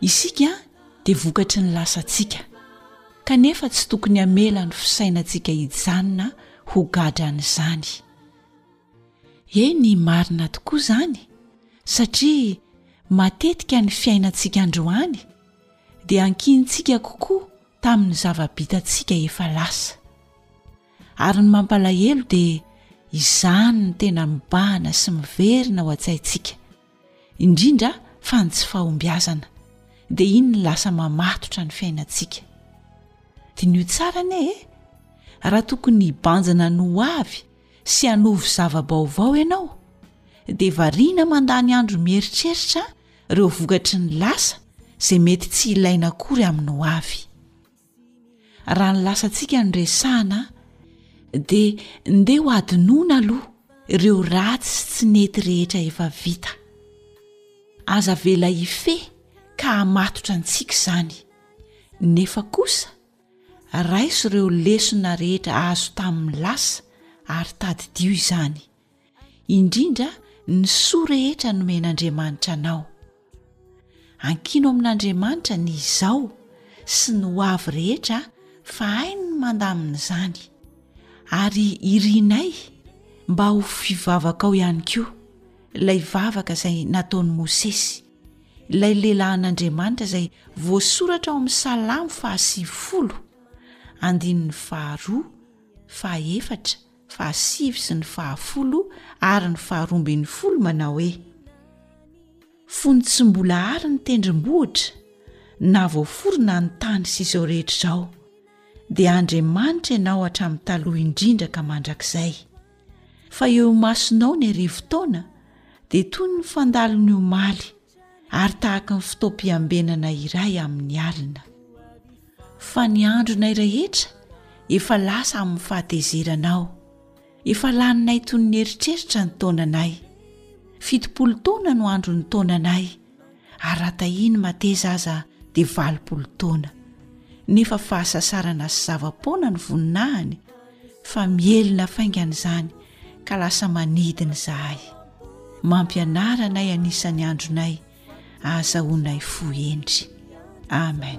Isika dia vokatry ny lasantsika, kanefa tsy tokony hamela ny fisainantsika hijanona ho gadran'izany. Eny, marina tokoa izany, satria matetika ny fiainantsika androany dia ankinintsika kokoa tamin'ny zava-bitantsika efa lasa. Ary ny mampalahelo dia izany no tena mibahana sy miverina ao an-tsaintsika, indrindra fa ny tsy fahombiazana dia iny no lasa mamatotra ny fiainantsika. Diniho tsara anie e! Raha tokony hibanjina ny ho avy sy hanovo zava-baovao ianao, dia variana mandany andro mieritreritra ireo vokatry ny lasa izay mety tsy hilaina akory amin'ny ho avy. raha ny lasantsika no resahana dia ndeha ho adinoana aloha ireo ratsy sy tsy nety rehetra efa vita aza vela hifehy ka hamatotra antsika izany nefa kosa raiso ireo lesona rehetra azo tamin'ny lasa ary tadidio izany indrindra ny soa rehetra nomen'Andriamanitra anao. Ankino amin'Andriamanitra ny izao sy ny ho avy rehetra fa hainy ny mandamina izany, ary irinay mba ho fivavakao ihany koa ilay vavaka izay nataon'i Mosesy, ilay lehilahin'Andriamanitra izay voasoratra ao amin'ny Salamo fahasivifolo, andininy faharoa, fahaefatra, fahasivy sy ny fahafolo ary ny faharoa ambin'ny folo manao hoe fony tsy mbola hary ny tendrombohitra na voaforona ny tany sy izao rehetra izao dia andriamanitra ianao hatramin'ny taloha indrindra ka mandrakizay fa eo imasonao ny arivo taona dia toy ny fandalon'ny omaly ary tahaka ny fotoam-piambenana iray amin'ny alina. Fa ny andronay rehetra efa lasa amin'ny fahatezerana aho, efa laninay toy ny eritreritra ny taonanay. Fitopolo taona no andron'ny taonanay, ary raha tahiany mateza aza dia valopolo taona, nefa fahasasarana sy zava-poana ny voninahiny, fa mihelina faingana izany. ka lasa manidina izahay mampianara anay anisan'ny andronay ahazahoanay fo endry amen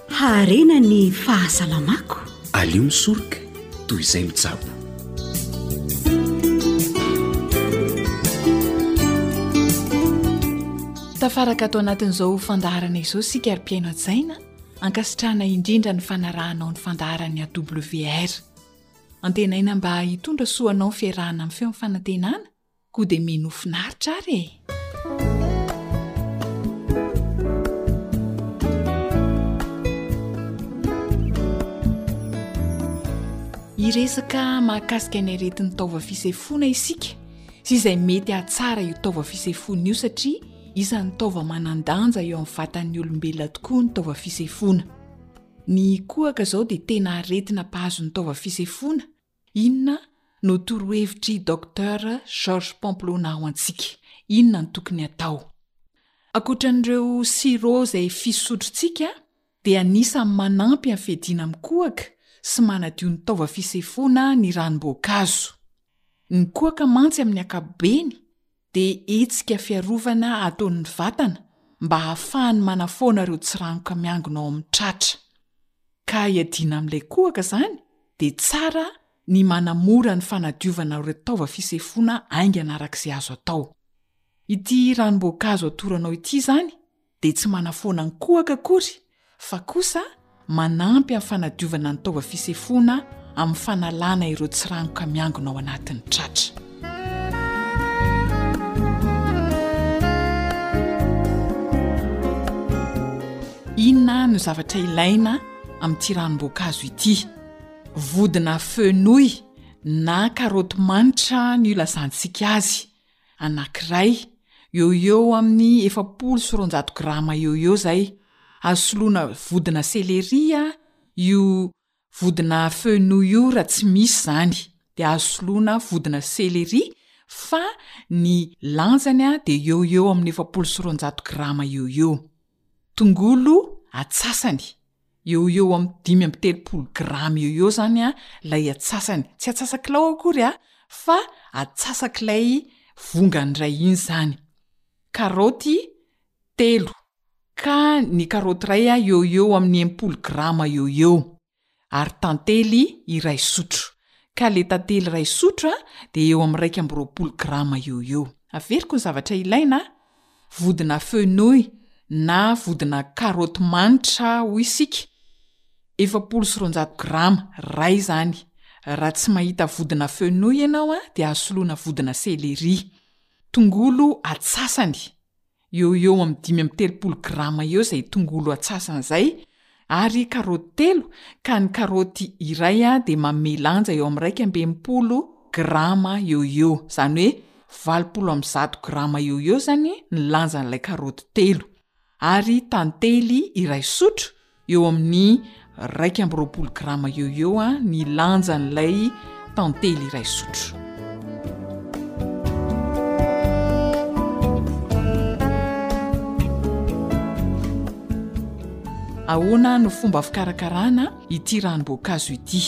Haharena ny fahasalamako. Aleo misoroka toy izay mitsabo. Tafaraka ato anatin'izao fandaharana izao isika ary mpiaino an-tsaina ankasitrahana indrindra ny fanarahanao ny fandaharan'ny AWR. Antenaina mba hitondra soa anao fiarahana amin'ny feo ny fanantenana Koa dia mino ho finaritra ary e! Hiresaka mahakasika ny aretin'ny taova fisefoana isika sy izay mety hahatsara io taova fisefoana io satria isan'ny taova manan-danja eo amin'ny vatan'ny olombelona tokoa ny taova fisefoana. Ny kohaka izao dia tena aretina mpahazo ny taova fisefoana Inona no torohevitr'i Docteur Georges Pamplona ho antsika? Inona no tokony atao? Ankoatran'ireo sirop izay fisotrontsika dia anisan'ny manampy amin'ny fiadiana amin'ny kohaka sy manadio ny taova-fisefoana ny ranom-boankazo. Ny kohaka mantsy amin'ny ankapobeny dia hetsika fiarovana ataon'ny vatana mba hahafahany manafoana ireo tsiranoka miangona ao amin'ny tratra. Ka hiadiana amin'ilay kohaka izany dia tsara ny manamora ny fanadiovana ireo taova-fisefoana haingana araka izay azo atao. Ity ranom-boankazo atoranao ity izany dia tsy manafoana ny kohaka akory fa kosa manampy amin'ny fanadiovana ny taovam-fisefoana amin'ny fanalana ireo tsiranoka miangona ao anatin'ny tratra. Inona no zavatra ilaina amin'ity ranom-boankazo ity? Vodina fenouil na karoty manitra no ilazantsika azy. anankiray, eo ho eo amin'ny efapolo sy roanjato grama eo ho eo izay, azo soloina vodina céléri io vodina fenouil io raha tsy misy izany dia azo soloina vodina céléri fa ny lanjany dia eo ho eo amin'ny efapolo sy roanjato grama eo ho eo, tongolo atsasany, eo ho eo amin'ny dimy amby telopolo grama eo ho eo izany ilay atsasany, tsy atsasak'ilao akory fa atsasak'ilay vongany iray iny izany, karaoty telo ka ny karaoty iray eo ho eo amin'ny enimpolo grama eo ho eo ary tantely iray sotro ka ilay tantely iray sotro dia eo amin'ny iraika amby roapolo grama eo ho eo, averiko ny zavatra ilaina an! vodina fenouil na vodina karaoty manitra hoy isika, efapolo sy roanjato grama iray izany, raha tsy mahita vodina fenouil ianao dia azo soloina vodina céléri, tongolo atsasany, eo ho eo amin'ny dimy amby telopolo grama eo izay tongolo atsasany izay, Ary karaoty telo, ka ny karaoty iray dia manome lanja eo amin'ny iraika amby enimpolo grama eo ho eo, izany hoe valopolo amby zato grama eo ho eo izany ny lanjan'ilay karaoty telo. Ary tantely iray sotro, eo amin'ny iraika amby roapolo grama eo ho eo ny lanjan'ilay Tantely iray sotro. Ahoana no fomba fikarakarana ity ranom-boankazo ity?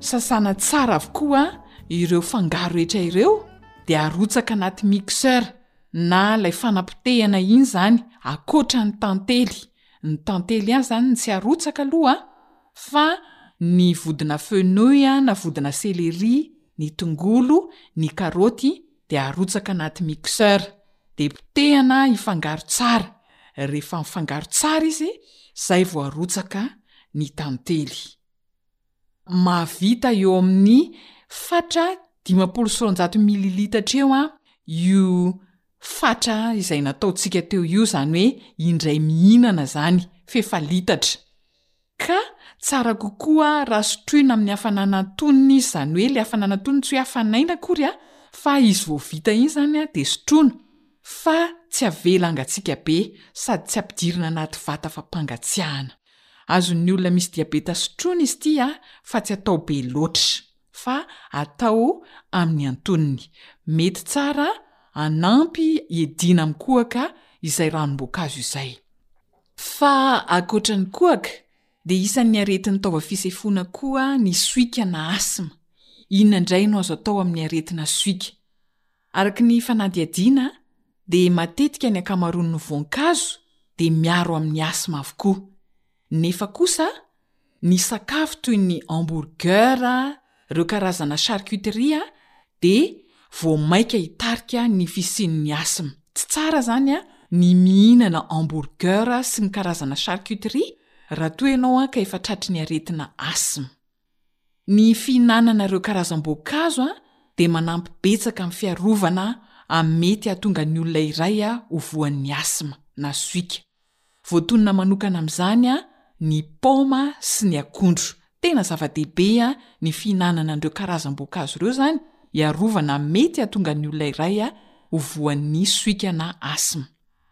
Sasana tsara avokoa ireo fangaro rehetra ireo dia arotsaka anaty mixeur na ilay fanapotehana iny izany akoatra ny tantely Ny tantely azy zany ny tsy arotsaka aloha a, fa ny vodina fenouil a na vodina céléri, ny tongolo, ny karaoty dia arotsaka anaty mixeur dia potehana hifangaro tsara, rehefa mifangaro tsara izy zay vao arotsaka ny tantely. mahavita eo amin'ny fatra dimampolo sy roanjato mililitatra eo an, io fatra izay nataontsika teo io, izany hoe indray mihinana izany, f'efa litatra. Ka tsara kokoa raha sotroina amin'ny hafanana antonony izy, izany hoe ilay hafanana antonony, tsy hoe hafan'aina akory an, fa izy vao vita iny izany dia sotroina, fa tsy avela hangatsiaka be sady tsy ampidirina anaty vata fampangatsiahana. Azon'ny olona misy diabeta sotroina izy ity fa tsy atao be loatra fa atao amin'ny antonony. Mety tsara hanampy hiadiana amin'ny kohaka izay ranom-boankazo izay. Fa ankoatra ny kohaka dia isan'ny aretin'ny taova fisefoana koa ny soika na asthme. Inona indray no azo atao amin'ny aretina soika? Araka ny fanadihadiana dia matetika ny ankamaroan'ny voankazo dia miaro amin'ny asthme avokoa, nefa kosa ny sakafo toy ny hamburger, ireo karazana charcuterie dia vao maika hitarika ny fisian'ny asthme. Tsy tsara izany ny mihinana hamburger sy ny karazana charcuterie raha toa ianao ka efa tratry ny aretina asthme. Ny fihinanana ireo karazam-boankazo dia manampy betsaka amin'ny fiarovana amin'ny mety hahatonga ny olona iray ho voan'ny asthme na sohika. Voatonona manokana amin'izany ny paoma sy ny akondro. Tena zava-dehibe ny fihinanana an'ireo karazam-boankazo ireo izany hiarovana amin'ny mety hahatonga ny olona iray ho voan'ny sohika na asthme.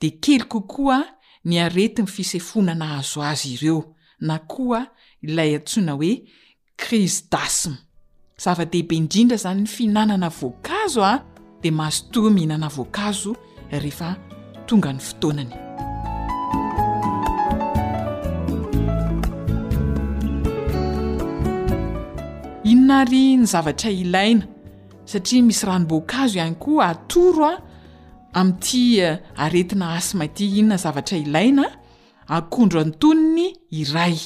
dia kely kokoa ny aretin'ny fisefonana azo azy ireo na koa ilay antsoina hoe crise d'asthme. Zava-dehibe indrindra izany ny fihinanana voankazo a! dia mazotoa mihinana voankazo rehefa tonga ny fotoanany. Inona ary ny zavatra ilaina? Satria misy ranom-boankazo ihany koa atoro a! Amin'ity aretina asthme ity, inona zavatra ilaina? Akondro antonony iray.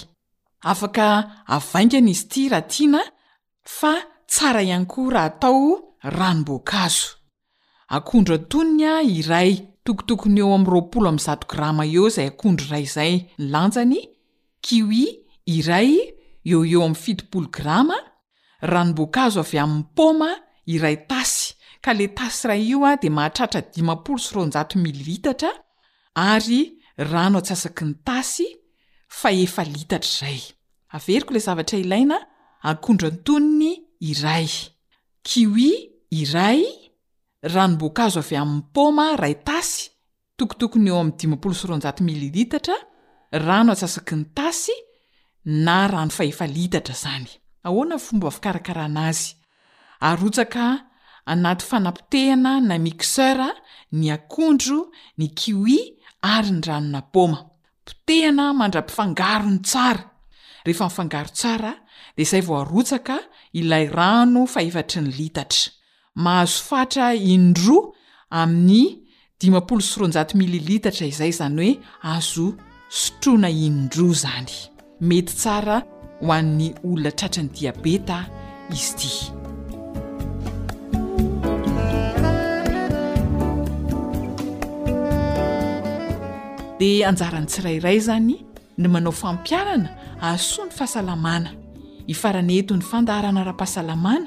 Afaka avaingana izy ity raha tiana fa tsara ihany koa raha atao ranom-boankazo. Akondro antonony iray, tokotokony eo amin'ny roapolo amby zato grama eo izay akondro iray izay ny lanjany, kiwi iray eo ho eo amin'ny fitopolo grama, Ranom-boankazo avy amin'ny paoma iray tasy, ka ilay tasy iray io dia mahatratra dimampolo sy roanjato mililitatra, ary rano atsasaky ny tasy fahefa litatra izay. Averiko ilay zavatra ilaina, akondro antonony iray, kiwi iray, ranom-boankazo avy amin'ny paoma iray tasy, tokotokony eo amin'ny dimampolo sy roanjato mililitatra, rano atsasaky ny tasy na rano fahefa litatra izany. Ahoana ny fomba fikarakarana azy? Arotsaka anaty fanapotehana na mixeur ny akondro, ny kiwi ary ny ranona paoma. Potehana mandra-pifangarony tsara. Rehefa mifangaro tsara dia izay vao arotsaka ilay rano fahefatry ny litatra. mahazo fatra in-droa amin'ny dimampolo sy roanjato mililitatra izay, izany hoe azo sotroina in-droa izany. Mety tsara ho an'ny olona tratran'ny diabeta izy ity. dia anjaran'ny tsirairay izany ny manao fampiarana hahasoa ny fahasalamana. Hifarana eto ny fandaharana ara-pahasalamana.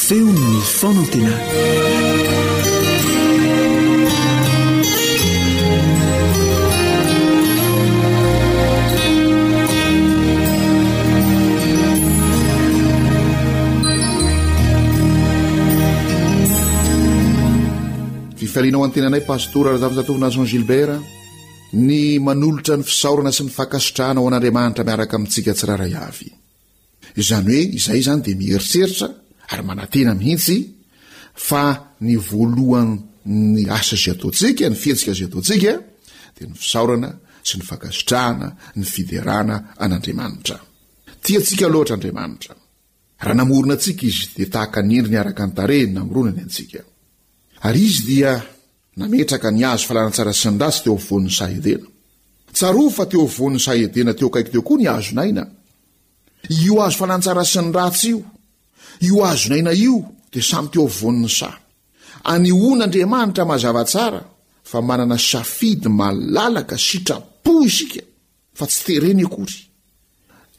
Feon'ny Fanantenana. Fifalianao an-tenanay Pastora Razafijatovonason Gilbert ny manolotra ny fisaorana sy ny fankasitrahana ho an'Andriamanitra miaraka amintsika tsirairay avy. Izany hoe izay izany dia mieritreritra ary manantena mihitsy fa ny voalohan'ny asa izay ataontsika, ny fihetsika izay ataontsika dia ny fisaorana sy ny fankasitrahana, ny fiderana an'Andriamanitra. Tia antsika loatra Andriamanitra. Raha namorona antsika Izy dia tahaka ny endriny araka ny tarehiny namoronany antsika. Ary Izy dia Nametraka ny hazo falanantsara sy ny ratsy teo afovoan'ny saha Edena. Tsarovy fa teo afovoan'ny saha Edena teo akaiky teo koa ny hazon'aina. Io hazo falantsara sy ny ratsy io, io hazon'aina io dia samy teo afovoan'ny saha. Anehoan' Andriamanitra mazava tsara fa manana safidy malalaka, sitrapo, isika. fa tsy tereny akory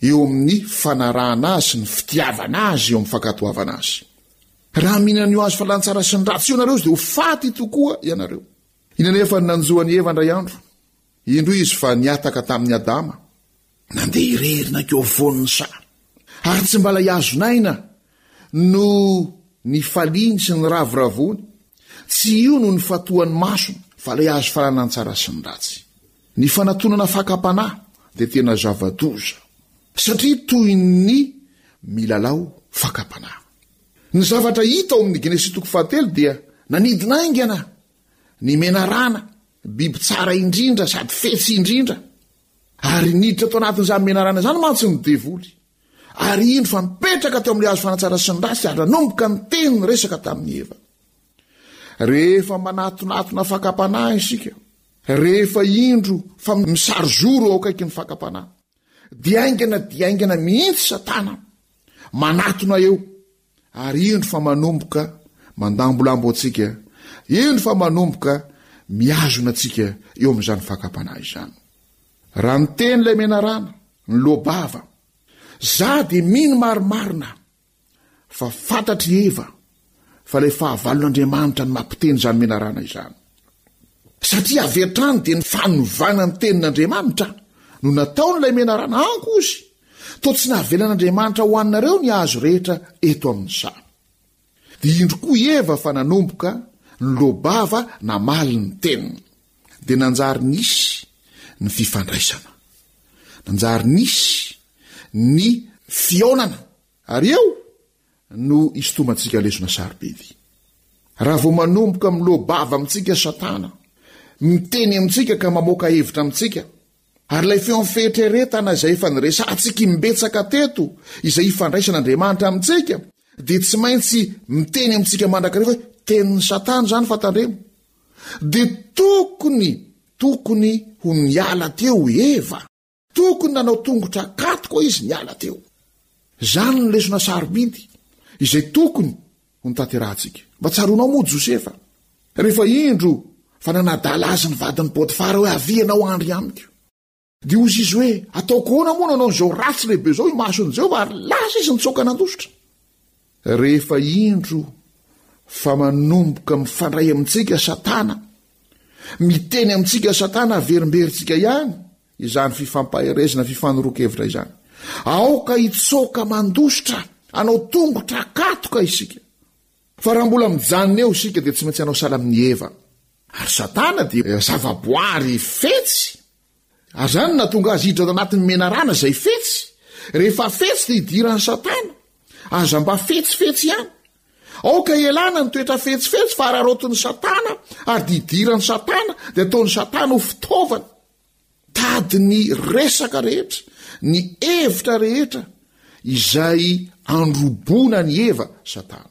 eo amin'ny fanarahana azy sy ny fitiavana azy eo amin'ny fankatoavana azy. Raha mihinana io azo falan tsara sy ny ratsy io nareo izy dia ho faty tokoa ianareo. Inona anefa ny nanjo an'i Eva indray andro? Indro izy fa nihataka tamin'i Adama, nandeha irery nankeo afovoan'ny saha. Ary tsy mbala hiazona aina no nifaliany sy niravoravoany. Tsy io no nifatoan'ny masony fa ilay azo falan tsara sy ny ratsy. Ny fanatonana fakam-panahy dia tena zava-doza satria toy ny milalao fakam-panahy. Ny zavatra hita ao amin'ny Genesisy toko fahatelo dia nanidina haingana ny menarana, biby tsara indrindra sady fetsy indrindra, ary niditra tao anatin'izany menarana izany mantsy ny devoly, ary indro fa mipetraka teo amin'ilay hazo fanatsara sy ny ratsy ary nanomboka niteny ny resaka tamin'i Eva. Rehefa manatonatona fakam-panahy isika, Rehefa indro fa misarizoro eo akaikin'ny fakam-panahy, dia haingana dia haingana mihitsy Satana manatona eo, ary indro fa manomboka mandambolambo antsika, indro fa manomboka mihazona antsika eo amin'izany fakam-panahy izany. Raha niteny ilay menarana, ny loa-bava, Za dia mino marimarina. fa fantatr'i Eva fa ilay fahavalon'Andriamanitra no mampiteny izany menarana izany. Satria avy hatrany dia ny fanovana ny tenin'Andriamanitra no nataon'ilay menarana ankozy, toa tsy navelan'Andriamanitra hohaninareo ny hazo rehetra eto amin'izany. Dia indro koa i Eva fa nanomboka niloa-bava namaly ny teniny. dia nanjary nisy ny fifandraisana. Nanjary nisy ny fihaonana. Ary eo no isintomantsika lesona sarobidy. Raha vao manomboka miloa-bava amintsika Satana, miteny amintsika ka mamoaka hevitra amintsika, ary ilay feon'ny fieritreretana izay efa niresahantsika imbetsaka teto, izay ifandraisan'Andriamanitra amintsika, dia tsy maintsy miteny amintsika mandrakariva hoe, Tenin'i Satana izany, fantandremo. dia tokony, tokony ho niala teo i Eva. Tokony nanao tongotra akaty koa izy niala teo. Izany no lesona sarobidy izay tokony ho notanterahantsika. Mba tsaroanao moa Josefa, rehefa indro fa nanadala azy ny vadin'i Potifara hoe avia ianao handry amiko. Dia hoy izy hoe, Ataoko ahoana moa nanao an'izao ratsy lehibe izao imason'i Jehovah? Ary lasa izy nitsoaka nandositra. Rehefa indro fa manomboka mifandray amintsika Satana, miteny amintsika Satana averimberintsika ihany izany fifampaherezana, fifanoroan-kevitra izany. Aoka hitsoaka mandositra, hanao tongotra akatoka isika. Fa raha mbola mijanona eo isika dia tsy maintsy hanao sahala amin'i Eva. Ary Satana dia zavaboary fetsy Ary izany no nahatonga azy hiditra tanatin'ny menarana izay fetsy. Rehefa fetsy dia idiran'i Satana. Aza mba fetsifetsy ihany. Aoka hialana ny toetra fetsifetsy fa araraotin'i Satana ary dia idiran'i Satana dia ataon'i Satana ho fitaovana. Tady ny resaka rehetra, ny hevitra rehetra izay androboana an'i Eva, Satana.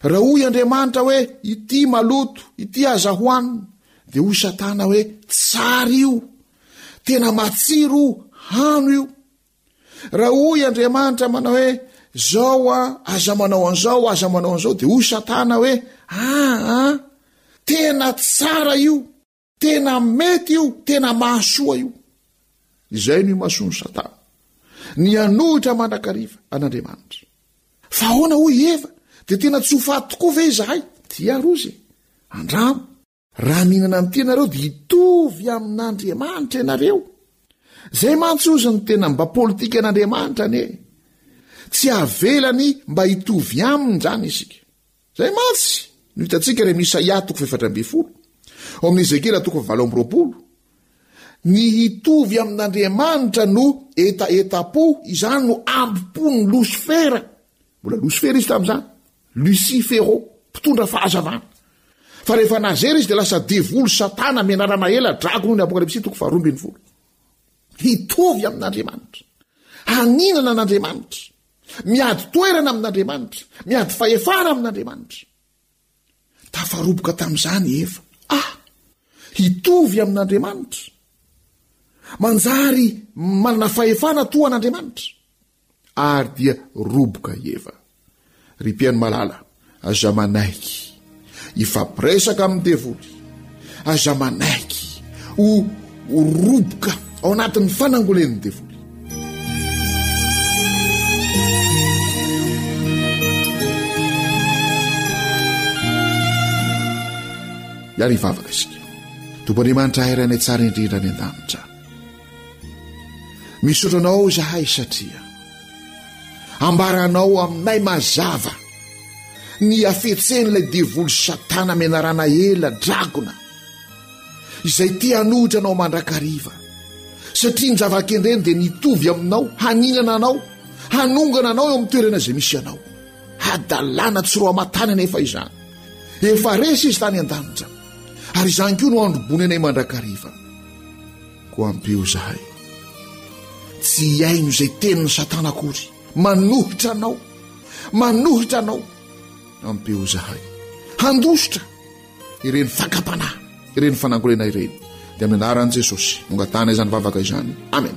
Raha hoy Andriamanitra hoe, Ity maloto, ity aza hohanina, dia hoy Satana hoe, Tsara io! Tena matsiro o, hano io! Raha hoy Andriamanitra manao hoe, Zao a, aza manao an'izao, aza manao an'izao, dia hoy Satana hoe, Aa, tena tsara io! tena mety io tena mahasoa io izay no imasony satana ny anohitra mandrakariva an'andriamanitra fa hoana hoy eva de tena tsy ho faty tokoa ve izahay dia rozy andramo raha mihinana ny tenareo de hitovy amin'andriamanitra ianareo zay mantsy ozy ny tena mba politika an'andriamanitra anie tsy avelany mba hitovy aminy zany isika Izay mantsy no hitantsika any amin'ny Isaia toko fahefatra ambin'ny folo, ao amin'ny Ezekiela toko fahavalo amby roapolo, ny hitovy amin'Andriamanitra no hetahetam-po, izany no ambom-pon'i Losifera, mbola Losifera izy tamin'izany, Lucifero, mpitondra fahazavana. Fa rehefa nazera izy dia lasa devoly, satana, menarana ela, drago noho ny Apokalypsy toko faharoa ambin'ny folo. Hitovy amin'Andriamanitra. Haninana an'Andriamanitra. Miady toerana amin'Andriamanitra. Miady fahefana amin'Andriamanitra. Tafaroboka tamin'izany i Eva. Ah! Hitovy amin'Andriamanitra. Manjary manana fahefana toa an'Andriamanitra. Ary dia roboka i Eva. Ry mpihaino malala, Aza manaiky hifampiresaka amin'ny devoly. Aza manaiky ho roboka ao anatin'ny fanangolen'ny devoly. Iary hivavaka isika. Tompo Andriamanitra iray any an-tsary indrindra any an-danitra. Misaotra anao izahay satria ambaranao aminay mazava ny hafetsen'ilay devoly satana menarana ela dragona izay te hanohitra anao mandrakariva satria ny zava-kendreny dia nitovy aminao haninana anao hanongana anao eo amin'ny toerana izay misy anao hadalàna tsy ro amatany anefa izany efa resy izy tany an-danitra ary izany koa no androbony anay mandrakariva Koa ampio izahay tsy hihaino izay tenin'ny satana akory manohitra anao manohitra anao ampeo izahay handositra ireny fakam-panahy ireny fanangolena ireny dia amin'ny anaran'i jesosy nongatana izany vavaka izany amen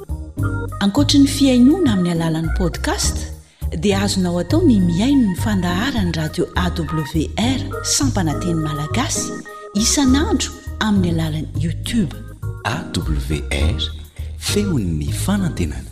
Ankoatry ny fihainoana amin'ny alalan'ny podcast dia azonao atao ny mihaino ny fandaharan'ny radio AWR sampana teny malagasy isan'andro amin'ny alalan'ny YouTube. AWR, feon'ny fanantenana.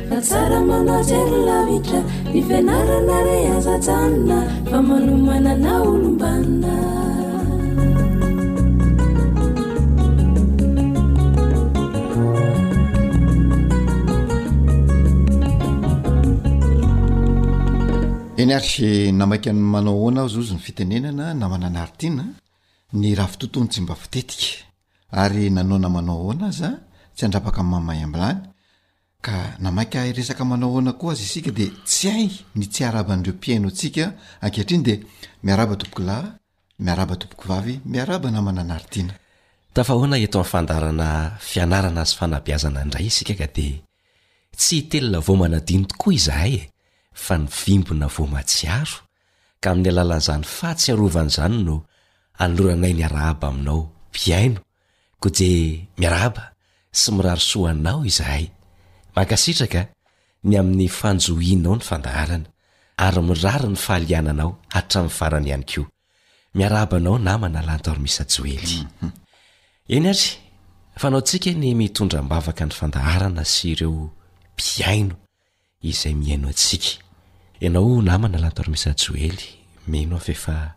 Fa tsara manao jery lavitra Ny fianarana re aza ajanona Fa manomana na olom-banona eny ary sy namaika ny manao hoana aho zozy ny fitenenana na mananaritiana ny raha fitontony tsy mba fitetika ary nanoana manao hoana aza tsy andrapaka mamay ambilany Ka na maika hiresaka manao ahoana koa aza isika dia tsy hay ny tsy haraban'ireo mpihaino antsika ankehitriny dia miaraba tompokolahy, miaraba tompokovavy, miaraba namana Naritina. Tafahaona eto amin'ny fandaharana fianarana sy fanabeazana indray isika ka dia tsy hitelina vao manadino tokoa izahay e! fa ny vimbina vao mahatsiaro ka amin'ny alalan'izany fahatsiarovana izany no anoloranay ny arahaba aminao mpihaino Kodje miarahaba sy mirary soa anao izahay. Mankasitraka ny amin'ny fanjohianao ny fandaharana ary mirary ny fahaliananao hatramin'ny farany ihany koa. Miarahaba anao namana Lantormisa Joely. Eny ary, fanaontsika ny mitondra am-bavaka ny fandaharana sy ireo mpihaino izay mihaino antsika. Ianao namana lantormisa Joely, mino aho f'efa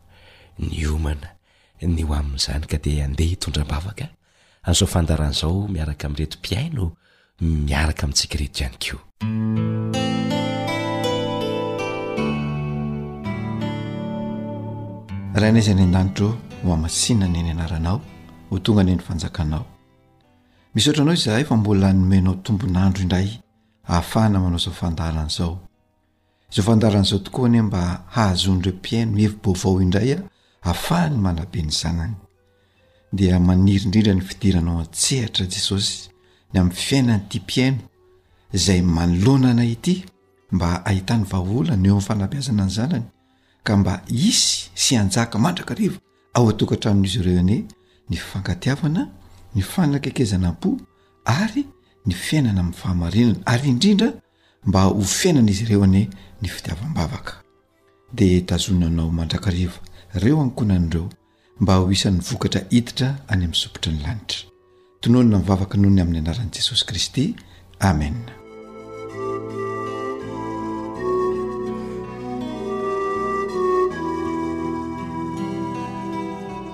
niomana ny ho amin'izany ka dia andeha hitondra am-bavaka an'izao fandaharana izao miaraka amin'ireto mpihaino miaraka amintsika ireto ihany koa. Rainay izay any an-danitra ô, hohamasinina ny anaranao, ho tonga ny fanjakanao. Misaotra anao izahay fa mbola nomenao tombon'andro indray ahafahana manao izao fandaharana izao. Izao fandaharana izao tokoa anie mba hahazoan'ireo mpihaino hevi-baovao indray ahafahany manabe ny zanany. Dia maniry indrindra ny fidiranao an-tsehatra Jesosy ny amin'ny fiainan'ity mpihaino izay manoloana anay ity mba hahitany vahaolana eo amin'ny fanabeazana ny zanany ka mba hisy sy hanjaka mandrakariva ao an-tokantranon'izy ireo anie ny fifankatiavana, ny fanakaikezana am-po ary ny fiainana amin'ny fahamarinana ary indrindra mba ho fiainan'izy ireo anie ny fitiavam-bavaka. Dia tazonina anao mandrakariva ireo ankohonan'ireo mba ho isan'ny vokatra hiditra any amin'ny sopitry ny lanitra. Tononina ny vavaka nony amin'ny anaran'i Jesosy Kristy. Amena.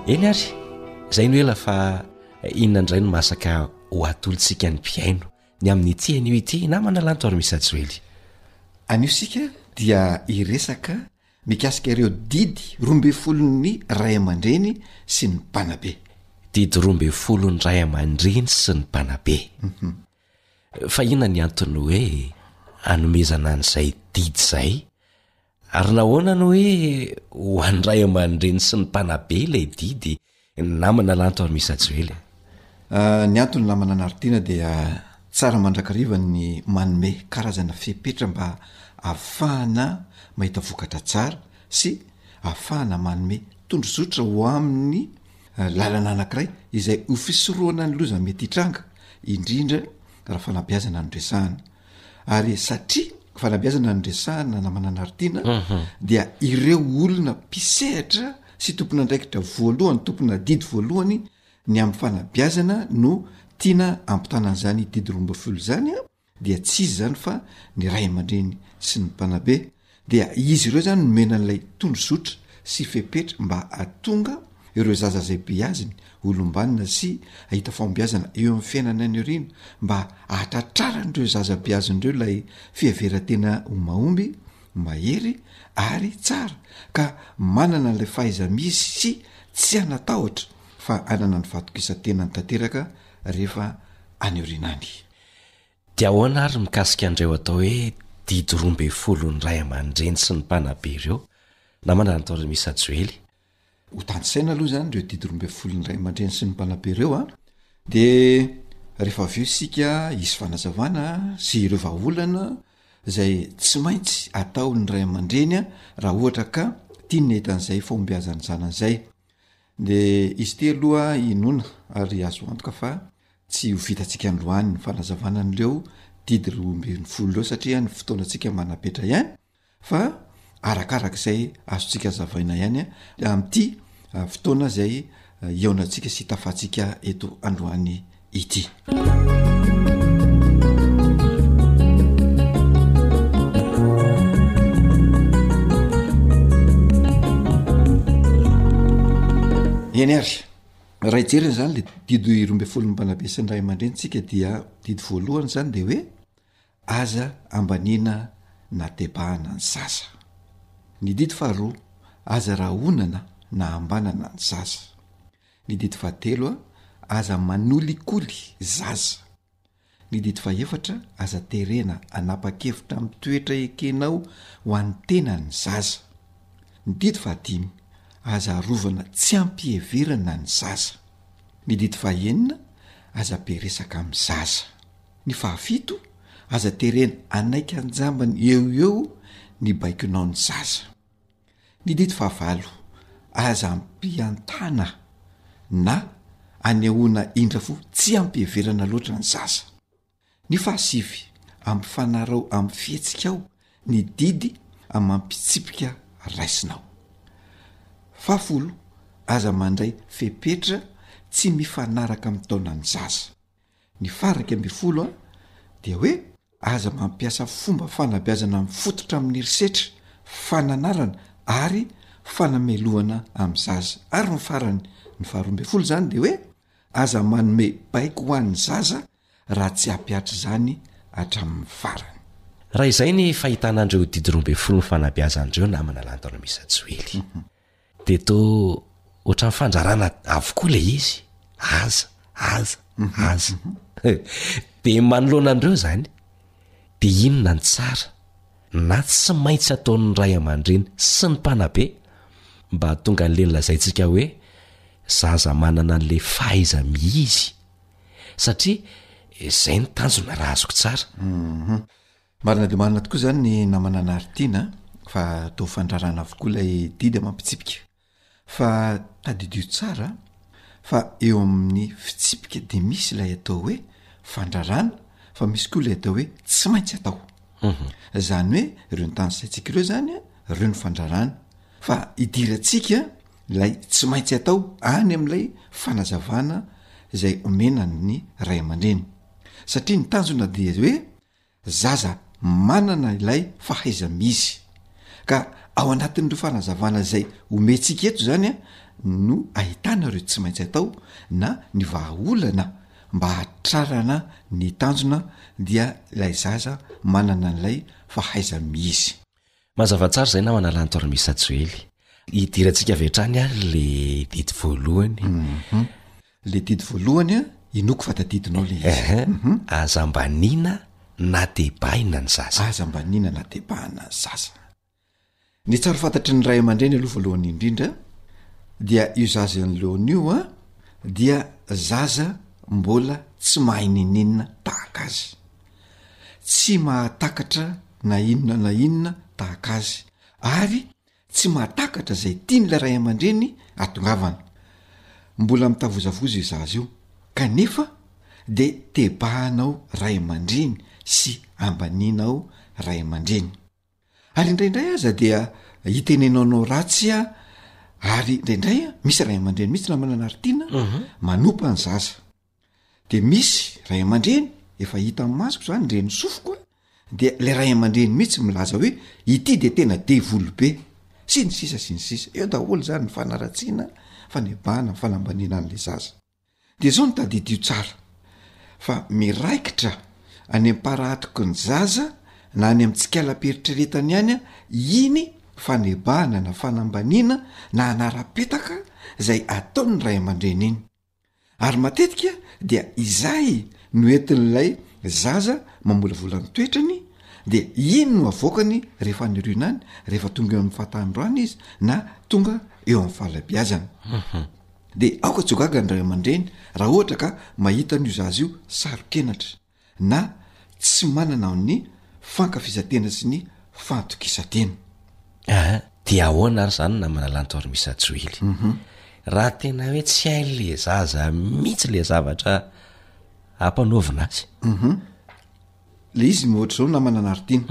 Eny ary, izay no ela fa inona indray no masaka ho atolontsika ny mpihaino ny amin'ny ity anio ity namana lanto ary misy ajoely. Anio sika dia hiresaka Mikasika ireo didy roa ambin'ny folon'ny ray aman-dreny sy ny mpanabe. Didy roa ambin'ny folon'ny ray aman-dreny sy ny mpanabe. Fa inona ny anton'ny hoe anomezana an'izay didy izay? Ary nahoana no hoe ho an'ny ray aman-dreny sy ny mpanabe ilay didy Ny namana lanto ary Miss Rajoely e! Ny antony namana Anaritiana dia tsara mandrakariva ny manome karazana fepetra mba afahana mahita vokatra tsara sy afahana manome tondrozotra ho amin'ny lalana anankiray izay ho fisorohana ny loza mety hitranga indrindra raha fanabeazana no resahana. ary satria fanabeazana no resahana namana anaritiana dia ireo olona mpisehatra sy tompon'andraikitra voalohany tompona didy voalohany ny amin'ny fanabeazana no tiana ampitana an'izany didy roa ambin'ny folo izany a dia tsy izy izany fa ny ray aman-dreny sy ny mpanabe Dia izy ireo izany nomena an'ilay tondrozotra sy fepetra mba hahatonga ireo zaza izay beaziny ho olom-banona sy hahita fahombiazana eo amin'ny fiainany any aoriana, mba hahatratraran'ireo zaza beaziny ireo ilay fiheveran-tena ho mahomby, mahery ary tsara, ka manana ilay fahaiza-misy sy tsy hanatahotra fa hanana ny fahatokisan-tenany tanteraka rehefa any aoriana any. Dia ahoana ary mikasika an'ireo atao hoe didy roa ambin'ny folon'ny ray aman-dreny sy ny mpanabe ireo, namana an'i Toremisa Joely? Ho tanisaina aloha izany ireo didy roa ambin'ny folon'ny ray aman-dreny sy ny mpanabe ireo an! Dia rehefa avy eo isika hisy fanazavana sy ireo vahaolana izay tsy maintsy ataon'ny ray aman-dreny raha ohatra ka tiany ny hahita an'izay fahombiazan'ny zanany izay. Dia izy ity aloha inoana ary azo antoka fa Tsy ho vitantsika androany ny fanazavana an'ireo didy roa ambin'ny folo ireo satria ny fotoanantsika manapetra ihany fa arakaraka izay azontsika hazavaina ihany amin'ity fotoana izay hihaonantsika sy hitafantsika eto androany ity. Eny ary. Raha hijerena zany le didy roa ambin'ny folo ny mpanabe sy ny ray aman-drenintsika dia didy voalohany zany de hoe aza ambaniana na tebahana ny zaza. Ny didy faharoa, aza rahonana na ambanana ny zaza. Ny didy fahatelo, aza manolikoly zaza. Ny didy fahefatra, aza terena hanapa-kevitra amin'ny toetra ekenao ho an'ny tenany ny zaza. Ny didy fahadimy, aza arovana tsy am-piheverana ny zaza. Ny didy fahenina, aza be resaka amin'ny zaza. Ny fahafito, aza terena hanaiky an-jambany eo ho eo ny baikonao ny zaza. Ny didy fahavalo, Aza ampiantana na anehoana indra fo tsy ampiheverana loatra ny zaza. Ny fahasivy, Ampifanarao amin'ny fihetsikao ny didy amam-pitsipika raisinao. Fahafolo, Aza mandray fepetra tsy mifanaraka amin'ny taonan'ny zaza. Ny faha iraika ambin'ny folo dia hoe aza mampiasa fomba fanabeazana mifototra amin'ny herisetra, fananarana ary fanamelohana amin'ny zaza. Ary ny farany, ny faha roa ambin'ny folo izany dia hoe aza manome baiko ho an'ny zaza raha tsy hampihatra izany hatramin'ny farany. Raha izay ny fahitana an'ireo didy roa ambin'ny folo ny fanabeazan'ireo namana lany taona miisa joely. Dia toa ohatran'ny fandrarana avokoa ilay izy, aza, aza, aza. Dia manoloana an'ireo izany, dia inona ny tsara na tsy maintsy ataon'ny ray aman-dreny sy ny mpanabe mba hahatonga an'ilay nolazaintsika hoe zaza manana an'ilay fahaiza-miizy? Satria izay no tanjona raha azoko tsara. Marina dia marina tokoa izany ny namana Naritiana a! fa toa fandrarana avokoa ilay didy amam-pitsipika. Fa tadidio tsara fa eo amin'ny fitsipika dia misy ilay atao hoe fandrarana fa misy koa ilay atao hoe tsy maintsy atao. Izany hoe ireo ny tany saintsika ireo izany a, ireo ny fandrarana. Fa idirantsika ilay tsy maintsy atao any amin'ilay fanazavana izay omena ny ray aman-dreny. Satria ny tanjona dia hoe Zaza manana ilay fahaiza-misy. Ka ao anatin'ireo fanazavana izay omentsika eto izany no ahitana ireo tsy maintsy atao na ny vahaolana mba hahatrarana ny tanjona dia ilay zaza manana an'ilay fahaiza-misy. Mazava tsara izay namana Lantor Misa Joely. Hidirantsika avy hatrany ary le didy voalohany. Mhm. Le didy voalohany a, inoako fa tadidinao le izy. Mhm. Aza mba nina na tebahina ny zaza. Aza mba nina na tebahina ny zaza. Ny tsara fantatry ny ray aman-dreny aloha voalohany indrindra dia io zaza eo anoloany io a dia zaza mbola tsy mahay nininona tahaka azy. tsy mahatakatra na inona na inona tahaka azy ary tsy mahatakatra izay tian'ilay ray aman-dreny hatongavana. Mbola mitavozavozo io zaza io kanefa dia tebahanao ray aman-dreny sy ambanianao ray aman-dreny. Ary indraindray aza dia itenenanao ratsy ary indraindray misy ray aman-dreny mihitsy na manana aritiana manompa ny zaza. de misy ray aman-dreny efa hita amin'ny masoko zany ireny sofiko a de le ray aman-dreny mihitsy milaza hoe ity de tena devoly be sy ny sisa sy ny sisa eo daholo zany ny fanaratsiana fanebahana ny fanambaniana an'le zaza de zao no tadidio tsara fa miraikitra any am-paratoky ny zaza na any amin'ny tsikalam-pieritreretany any a iny fanebahana na fanambaniana na hanara-petaka zay ataon'ny ray aman-dreny iny Ary matetika dia izay no entin'ilay zaza mamolavola ny toetrany de iny no avoakany rehefa any oriana any, rehefa tonga eo amin'ny fahatanorana izy na tonga eo amin'ny fahalabiazana. De aoka tsy ho gaga ny ray aman-dreny raha ohatra ka mahita an'io zaza io saro-kenatra. na tsy manana ny fankafizan-tena sy ny fantokisan-tena. Aa, dia ahoana ary izany namana lanto ary Misa Joely? Raha tena hoe tsy hain'ilay zaza mihitsy ilay zavatra ampanaovina azy? Ilay izy mihoatra izao namana Nardine.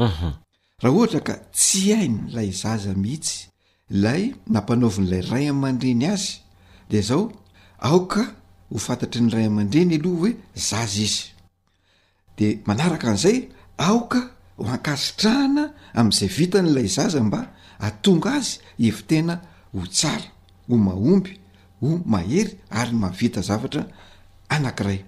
Raha ohatra ka tsy hainy ilay zaza mihitsy ilay nampanaovin'ilay ray aman-dreny azy dia izao, aoka ho fantatry ny ray aman-dreny aloha hoe zaza izy. Dia manaraka an'izay aoka ho ankasitrahana amin'izay vitany ilay zaza mba hahatonga azy hevi-tena ho tsara, ho mahomby, ho mahery ary mahavita zavatra anankiray.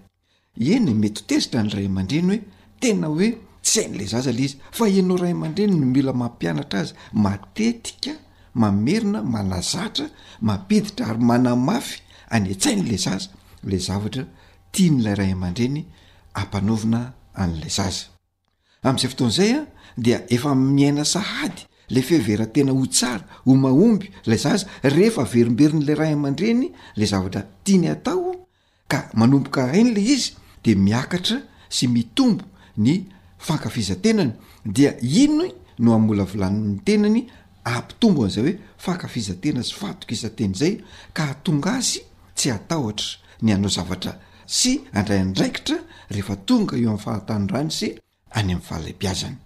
Eny, mety ho tezitra ny ray aman-dreny hoe tena hoe tsy hain'ilay zaza ilay izy. Fa ianao ray aman-dreny no mila mampianatra azy matetika, mamerina, manazatra, mampiditra ary manamafy any an-tsain'ilay zaza ilay zavatra tian'ilay ray aman-dreny ampanaovina an'ilay zaza. Amin'izay fotoana izay a dia efa miaina sahady le fiheveran-tena ho tsara ho mahomby lay zaza rehefa averimberin'ilay ray aman-dreny le zavatra tiany atao ka manomboka hainy le izy de miakatra sy mitombo ny fankafizan-tenany dia iny no amolavolan'ny tenany ampitombo an'izay hoe fankafizan-tena sy fahatokisan-tena izay ka hahatonga azy tsy hatahotra ny hanao zavatra sy handray andraikitra rehefa tonga eo amin'ny fahatanorany sy any amin'ny fahalebiazany.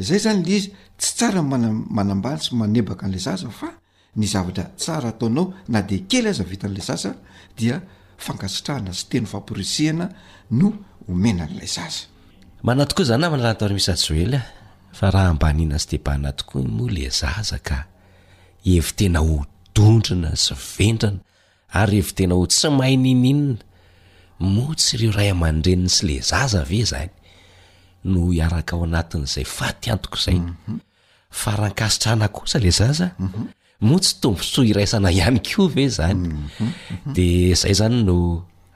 Izay izany ilay izy, tsy tsara ny manambany sy manebaka an'ilay zaza fa ny zavatra tsara ataonao na dia kely aza vitan'ilay zaza dia fankasitrahana sy teny famporisihana no omena an'ilay zaza. Marina tokoa izany namana raha ny tao Rmisa Joel a! Fa raha ambaniana sy debana tokoa moa ilay zaza ka! Hevi-tena ho dondrona sy vendrana! Ary hevitena ho tsy mahay niniana moa tsy ireo ray aman-dreniny sy le zaza ve izany no hiaraka ao anatin'izay fatiantoka izay? Fa raha ankasitrahana kosa le zaza, moa tsy tombontsoa iraisana ihany koa ve izany? De izay izany no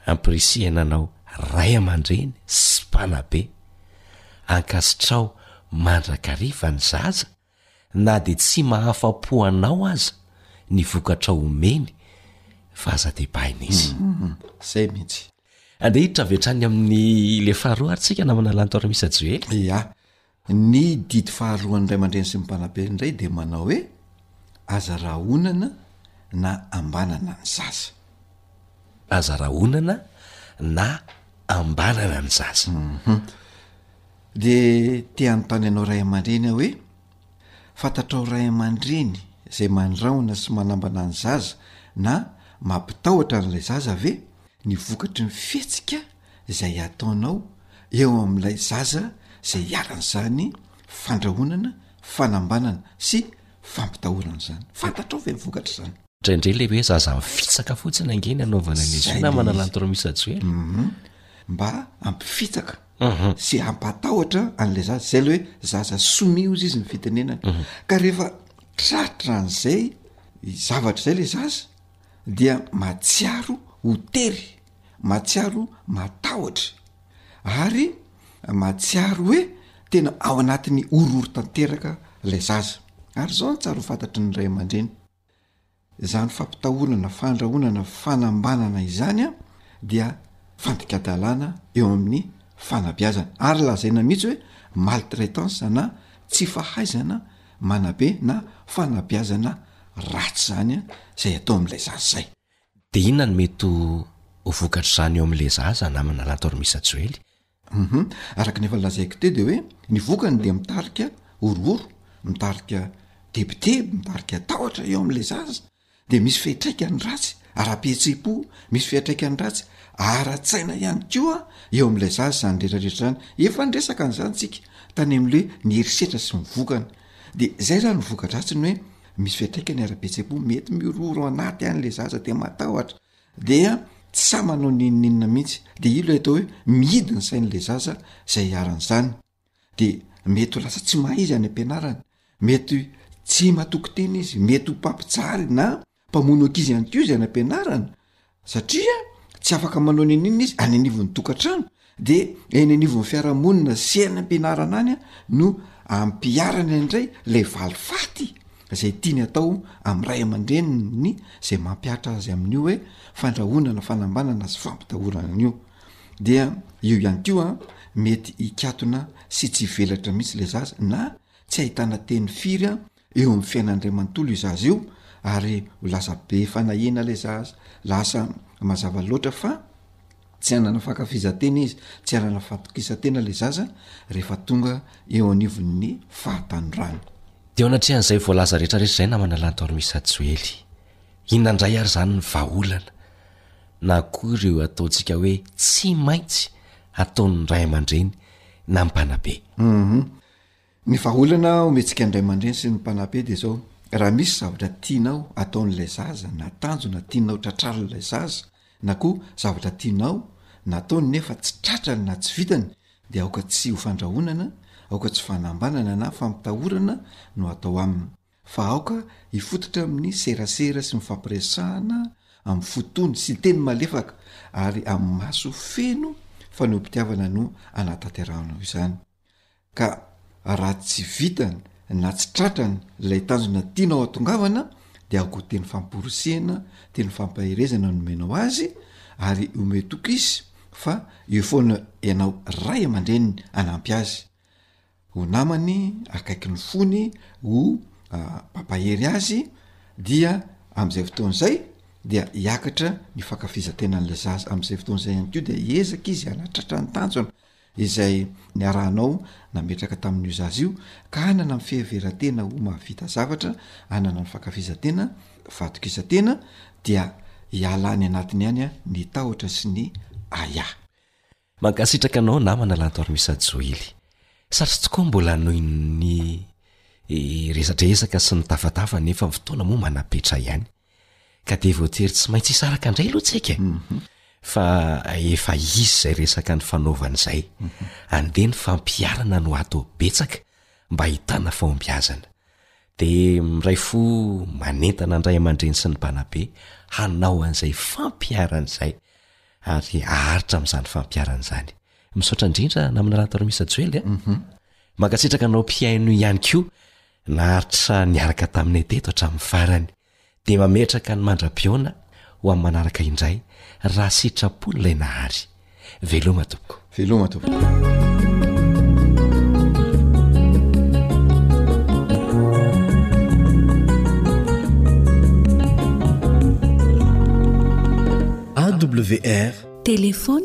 ampirisihana anao ray aman-dreny sy mpanabe, ankasitraho mandrakariva ny zaza, na dia tsy mahafa-po anao aza ny vokatra omeny fa aza debaina izy. Zay mihitsy. Andeha hiditra avy hatrany amin'ny le faharoa ary tsika namana Lanto Ramisa Joely. Ia. Ny didy faharoan'ny ray aman-dreny sy ny mpanabe indray dia manao hoe, aza rahonana na ambanana ny zaza. Aza rahonana na ambanana ny zaza. Dia te hanontany anao ray aman-dreny aho hoe, fantatrao ray aman-dreny izay mandrahona sy manambana ny zaza na mampitahotra an'ilay zaza ve ny vokatry ny fihetsika izay ataonao eo amin'ilay zaza izay iaran'izany fandrahonana, fanambanana sy fampitahorana izany? Fantatrao ve ny vokatr'izany? Ndraindray ilay hoe zaza mifitsaka fotsiny ange ny anaovana ny zio namana lantoro misa joely mhm. mba ampifitsaka mhm. sy hampatahotra an'la zaza zay la hoe zaza somi ozy izy ny fitenenany mhm. ka rehefa tratra an'izay zavatra zay la zaza dia matsiaro ho tery matsiaro matahotra ary matsiaro hoe tena ao anatin'ny ororo tanteraka lay zaza ary zao ny tsaro fantatry ny ray aman-dreny Izany fampitahorana, fandrahonana, fanambanana izany dia fandikadalana eo amin'ny fanabeazana ary lazaina mihitsy hoe maltraitance na tsy fahaizana manabe na fanabeazana ratsy izany izay atao amin'ilay zaza izay. Dia inona no mety ho vokatr'izany eo amin'ilay zaza namana Lantormisa Joely? Humm araka ny efa nolazaiko teo dia hoe ny vokany dia mitarika horohoro, mitarika tebiteby, mitarika tahotra eo amin'ilay zaza, dia misy fiatraikany ratsy ara-pihetseham-po, misy fiatraikany ratsy ara-tsaina ihany koa eo amin'ilay zaza izany retraretra izany, efa niresaka an'izany tsika tany amin'le ny herisetra sy ny vokany de zay zany ny voka-dratsiny hoe misy fiatraikany ara-pihetseham-po, mety mihorohoro ao anaty any le zaza dia matahotra, dia tsy sahy manao n'inon'inona mihitsy de io ilay atao hoe mihidy ny sain'ilay zaza zay iharan'izany de mety ho lasa tsy mahay izy any am-pianarany mety tsy matoky tena izy mety ho mpampijaly na mpamono ankizy ihany ko izy any am-pianarana satria tsy afaka manao n'inon'inona izy any anivon'ny tokantrano de eny anivon'ny fiarahamonina sy eny am-pianarana any no ampiharana indray lay valifaty zay tiany atao am ray aman-dreniny zay mampihatra azy amin'io hoe fandrahonana fanambanana sy fampitahorana an'io dia io ihany ko a mety hikatona sy tsy hivelatra mihitsy le zaza na tsy ahitana teny firy a Eo amin'ny fiainan'ilay manontolo io zaza io ary ho lasa be fanahiana ilay zaza. Lasa mazava loatra fa tsy hanana fankafizan-tena izy, tsy hanana fahatokisan-tena ilay zaza rehefa tonga eo anivon'ny fahatanorany. Dia eo anatrehan'izay voalaza rehetrarehetra izay namana Lanto ary Missa Joely, inona indray ary izany ny vahaolana na koa ireo ataontsika hoe tsy maintsy ataon'ny ray aman-dreny na mpanabe? Humm. Ny vahaolana omentsika ny ray aman-dreny sy ny mpanabe dia izao, raha misy zavatra tianao ataon'ilay zaza na tanjona tianao tratrarin'ilay zaza na koa zavatra tianao nataony nefa tsy tratrany na tsy vitany dia aoka tsy ho fandrahonana, aoka tsy fanambanana na fampitahorana no atao aminy fa aoka hifototra amin'ny serasera sy mifampiresahana amin'ny fo tony sy teny malefaka ary amin'ny maso feno fanehoam-pitiavana no anatanterahanao izany. Ka raha tsy vitany na tsy tratrany ilay tanjona tianao hatongavana dia aoka teny famporisihana, teny fampaherezana no omenao azy ary omeo toky izy fa eo foana ianao ray aman-dreniny hanampy azy, ho namany akaiky ny fony, ho mpampahery azy dia amin'izay fotoana izay dia hiakatra ny fankafizan-tenan'ilay zaza, amin'izay fotoana izay ihany koa dia hiezaka izy hanatratra ny tanjona. izay niarahanao nametraka tamin'io zaza io ka hanana ny fiheveran-tena ho mahavita zavatra, hanana ny fankafizan-tena, fatokisantena, dia hiala any anatiny any ny tahotra sy ny ahiahy. Mankasitraka anao namana Lantoarimisa Joely. Sarotra tokoa mbola noho ny resadresaka sy ny tafatafa nefa ny fotoana moa manam-petra ihany. Ka dia voatery tsy maintsy hisaraka indray aloha tsika e! Fa efa izy izay resaka nifanaovana izay. Andeha ny fampiharana no ato betsaka mba ahitana fahombiazana. Dia miray fo manentana ny ray aman-dreny sy ny mpanabe hanao an'izay fampiharana izay ary haharitra amin'izany fampiharana izany. Misaotra indrindra namana Rahataromisa Joely a! Mankasitraka anao mpihaino ihany koa. Naharitra niaraka taminay teto hatramin'ny farany, dia mametraka ny mandra-pihaona ho amin'ny manaraka indray raha sitrapony ilay Nahary. Veloma tompoko. Veloma tompoko. WR Téléphone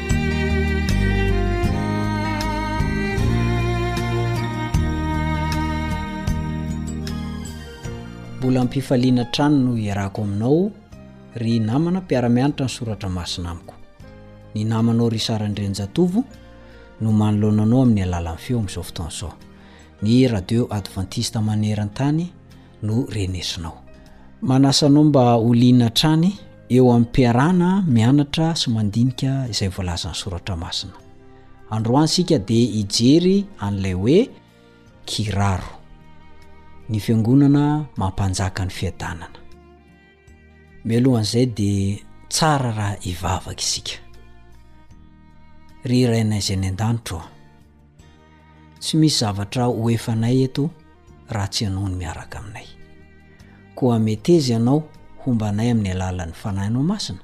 Mbola ampifaliana hatrany no iarako aminao ry namana mpiara-mianatra ny soratra masina amiko. Ny namanao ry Sara Andrianjatovo no manoloana anao amin'ny alalan'ny feo amin'izao fotoana izao. Ny radio advantista maneran-tany no renesinao. Manasa anao mba ho liana hatrany eo amin'ny mpiarana mianatra sy mandinika izay voalazan'ny soratra masina. Androany isika dia hijery an'ilay hoe kiraro, ny fiangonana mampanjaka ny fiadanana. Mialohan'izay dia tsara raha hivavaka isika. Ry Rainay izay any an-danitra ô, Tsy misy zavatra ho efanay eto raha tsy Ianao no miaraka aminay. Koa meteza Ianao homba anay amin'ny alalan'ny Fanahinao Masina,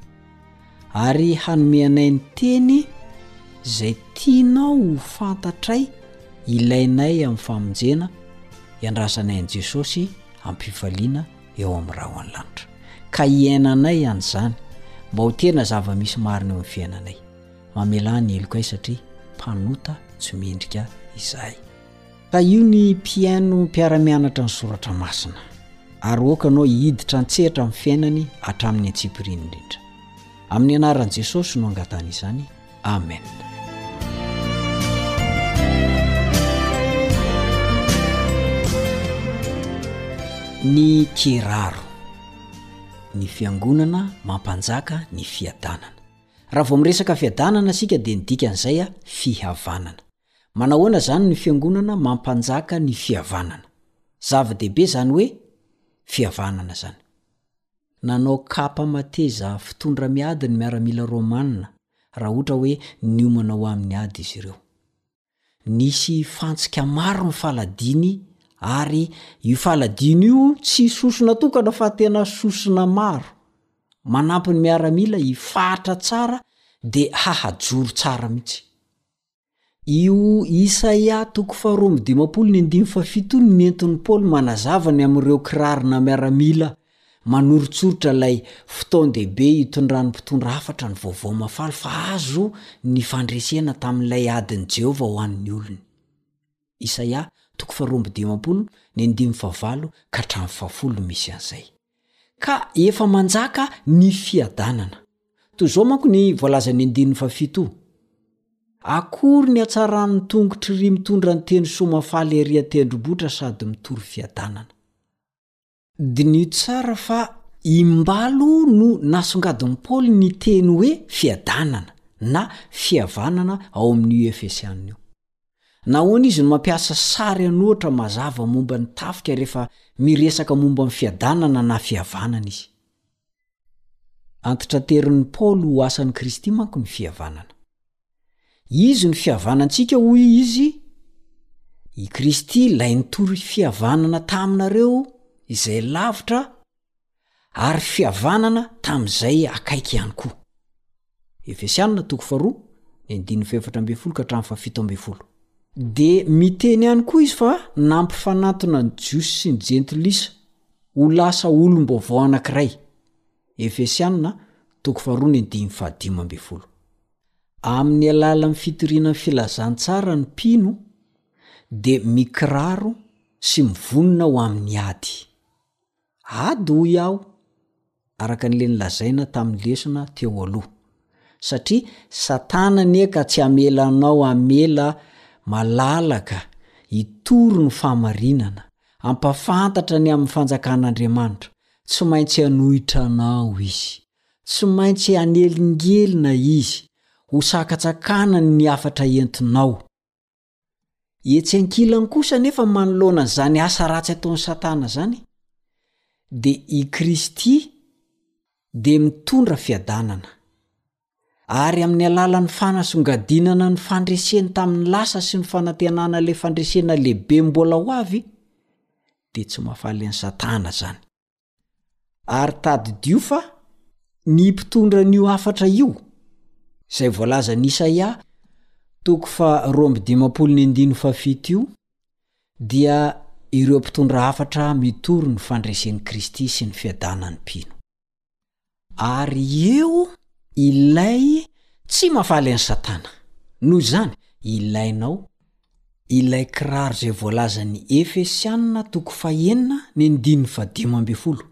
ary hanome anay ny teny izay tianao ho fantatray ilainay amin'ny famonjena iandrasanay an'i Jesosy am-pifaliana eo amin'ny Ra ao an-lanitra. Ka hiainanay an'izany mba ho tena zava-misy marina eo amin'ny fiainanay. Mamelà ny helokay satria mpanota tsy mendrika izahay. Tahio ny mpihaino mpiara-mianatra ny soratra masina, ary aoka ianao hiditra an-tsehatra amin'ny fiainany hatramin'ny antsipiriany indrindra. Amin'ny anaran'i Jesosy no angatahana izany. Amen. ny kiraro ny fiangonana mampanjaka ny fiadanana Raha vao miresaka fiadanana isika dia ny dikan'izay a fihavanana. Manahoana izany ny fiangonana mampanjaka ny fihavanana? Zava-dehibe izany hoe fihavanana izany. Nanao kapa mateza fitondra miady ny miaramila Romanina raha ohatra hoe niomana ho amin'ny ady izy ireo. Nisy fantsika maro ny faladiany ary io faladiany io tsy sosona tokana fa tena sosona maro. Manampy ny miaramila hifahatra tsara de hahajoro tsara mihitsy. Io Isaia toko faharoa amby dimampolo ny andiny fahafito io no nentin'i Paoly manazava ny amin'ireo kirarina miaramila Manoritsoritra ilay fotoan-dehibe hitondran'ny mpitondra hafatra ny Vaovao Mahafaly fa azo ny fandresena tamin'ilay adin'i Jehovah ho an'ny olony. Isaia, toko faharoa amby dimampolo, ny andininy fahavalo ka hatramin'ny fahafolo no misy an'izay. Ka efa manjaka ny fiadanana. Toy izao manko ny voalazan'ny andininy fahafito, Akory ny hatsaran'ny tongotr'iry mitondra ny teny soa mahafaly ery an-tendrombohitra sady mitory fiadanana. Diniho tsara fa imbalo no nasongadin'i Paoly ny teny hoe fiadanana na fihavanana ao amin'io Efesiana io. Nahoana izy no mampiasa sary an'ohatra mazava momba ny tafika rehefa miresaka momba ny fiadanana na fihavanana izy? Antitraterin'i Paoly ho asan'i Kristy manko ny fihavanana. Izy no fihavanantsika hoy izy, i Kristy ilay nitory fihavanana taminareo izay lavitra ary fihavanana tamin'izay akaiky ihany koa. Efesiana toko faharoa, ny andininy fahefatra ambin'ny folo ka hatramin'ny fahafito ambin'ny folo. Dia miteny ihany koa izy fa nampifanantona ny Jiosy sy ny Jentilisa ho lasa olom-baovao anankiray. Amin'ny alalan'ny fitoriana ny filazantsara ny mpino dia mikiraro sy mivonona ho amin'ny ady. Ady hoy aho, araka an'ilay nolazaina tamin'ny lesona teo aloha, satria Satana anie ka tsy hamela anao hamela malalaka hitory ny fahamarinana, hampahafantatra ny amin'ny fanjakan'Andriamanitra, Tsy maintsy hanohitra anao izy. Tsy maintsy hanelingelina izy, ho sakatsakanany ny hafatra entinao. Etsy ankilany kosa anefa manoloana izany asa ratsy ataon'i Satana izany, dia i Kristy dia mitondra fiadanana. ary amin'ny alalan'ny fanasongadinana ny fandreseny tamin'ny lasa sy ny fanantenana ilay fandresena lehibe mbola ho avy dia tsy mahafaly an'i satana izany ary tadidio fa ny mpitondra an'io hafatra io izay voalazan'i isaia toko fa roa amby dimampolo ny andino fafito io dia ireo mpitondra hafatra mitory ny fandresen'i kristy sy ny fiadanan'ny mpino Ary eo ilay tsy mahafaly an'i Satana. Noho izany, ilainao ilay kiraro izay voalazan'ny Efesiana toko fahenina ny andininy fahadimy ambin'ny folo,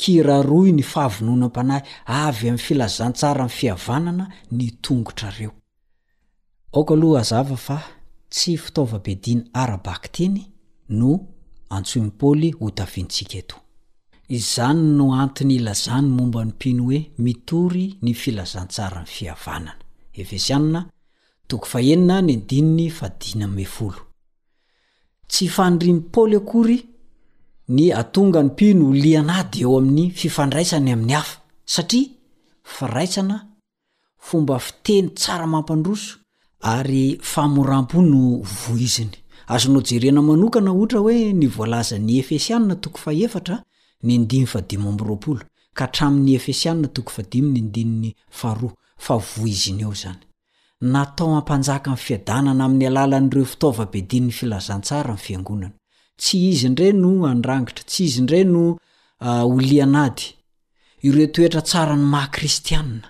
Kiraroy ny fahavononam-panahy avy amin'ny filazantsaran'ny fihavanana ny tongotrareo. Aoka aloha hazava fa tsy fitaovam-piadiana ara-bakiteny no antsoin'i Paoly hotafiantsika eto. Izany no antony ilazany momba ny mpino hoe mitory ny filazantsaran'ny fihavanana, Efesiana, toko fahenina ny andininy fahadimy ambin'ny folo. Tsy fanirian'i Paoly akory ny hahatonga ny mpino ho lian'ady eo amin'ny fifandraisany amin'ny hafa, satria firaisana Fomba fiteny tsara mampandroso ary famoram-po no voiziny. Azonao jerena manokana ohatra hoe ny voalazan'ny Efesiana toko fahefatra ny andininy fahadimy amby roapolo ka hatramin'ny Efesiana toko fahadimy ny andininy faharoa fa voiziny ao izany. Natao hampanjaka ny fiadanana amin'ny alalan'ireo fitaovam-piadian'ny filazantsara ny Fiangonana. Tsy izy indray no handrangitra, tsy izy indray no ho lian'ady, Ireo toetra tsaran'ny maha kristianina,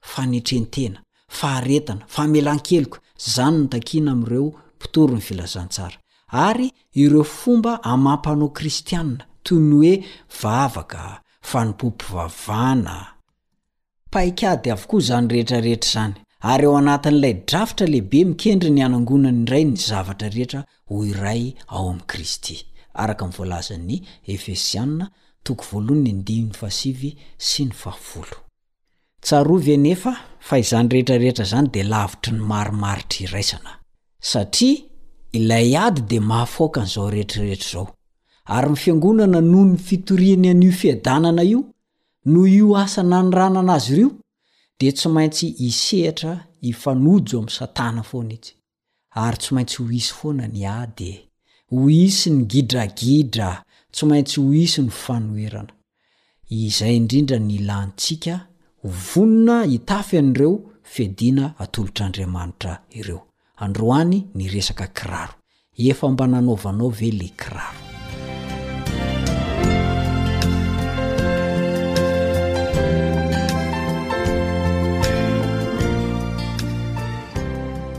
fanetrentena, faharetana, famelan-keloka, izany no takiana amin'ireo mpitory ny filazantsara. Ary ireo fomba amam-panao kristianina, toy ny hoe vavaka, fanompoam-pivavahana, Paikady avokoa izany rehetra rehetra izany, ary ao anatin'ilay drafitra lehibe mikendry ny hanangonany indray ny zavatra rehetra ho iray ao amin'i Kristy, araka ny voalazan'ny Efesiana toko voalohany andininy fahasivy sy ny fahafolo. Tsarovy anefa fa izany rehetra rehetra izany dia lavitry ny marimaritra iraisana, satria ilay ady dia mahafaoka an'izao rehetra rehetra izao, ary ny Fiangonana noho ny fitoriany an'io fiadanana io, noho io asa nanoranana azy irio, dia tsy maintsy hisehatra hifanojo amin'i Satana foana izy. ary tsy maintsy ho hisy foana ny ady e! Ho hisy ny gidragidra, tsy maintsy ho hisy ny fanoherana. Izay indrindra no ilantsika ho vonona hitafy an'ireo fiadiana atolotr'Andriamanitra ireo. Androany ny resaka kiraro. Efa mba nanaovanao ve le kiraro?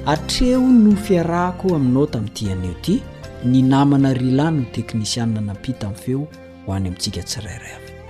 atreho no fiarahako aminao tamin'ity anio ity ny namana rylany ny teknisianina nampita min'ny feo ho any amintsika tsirairay avy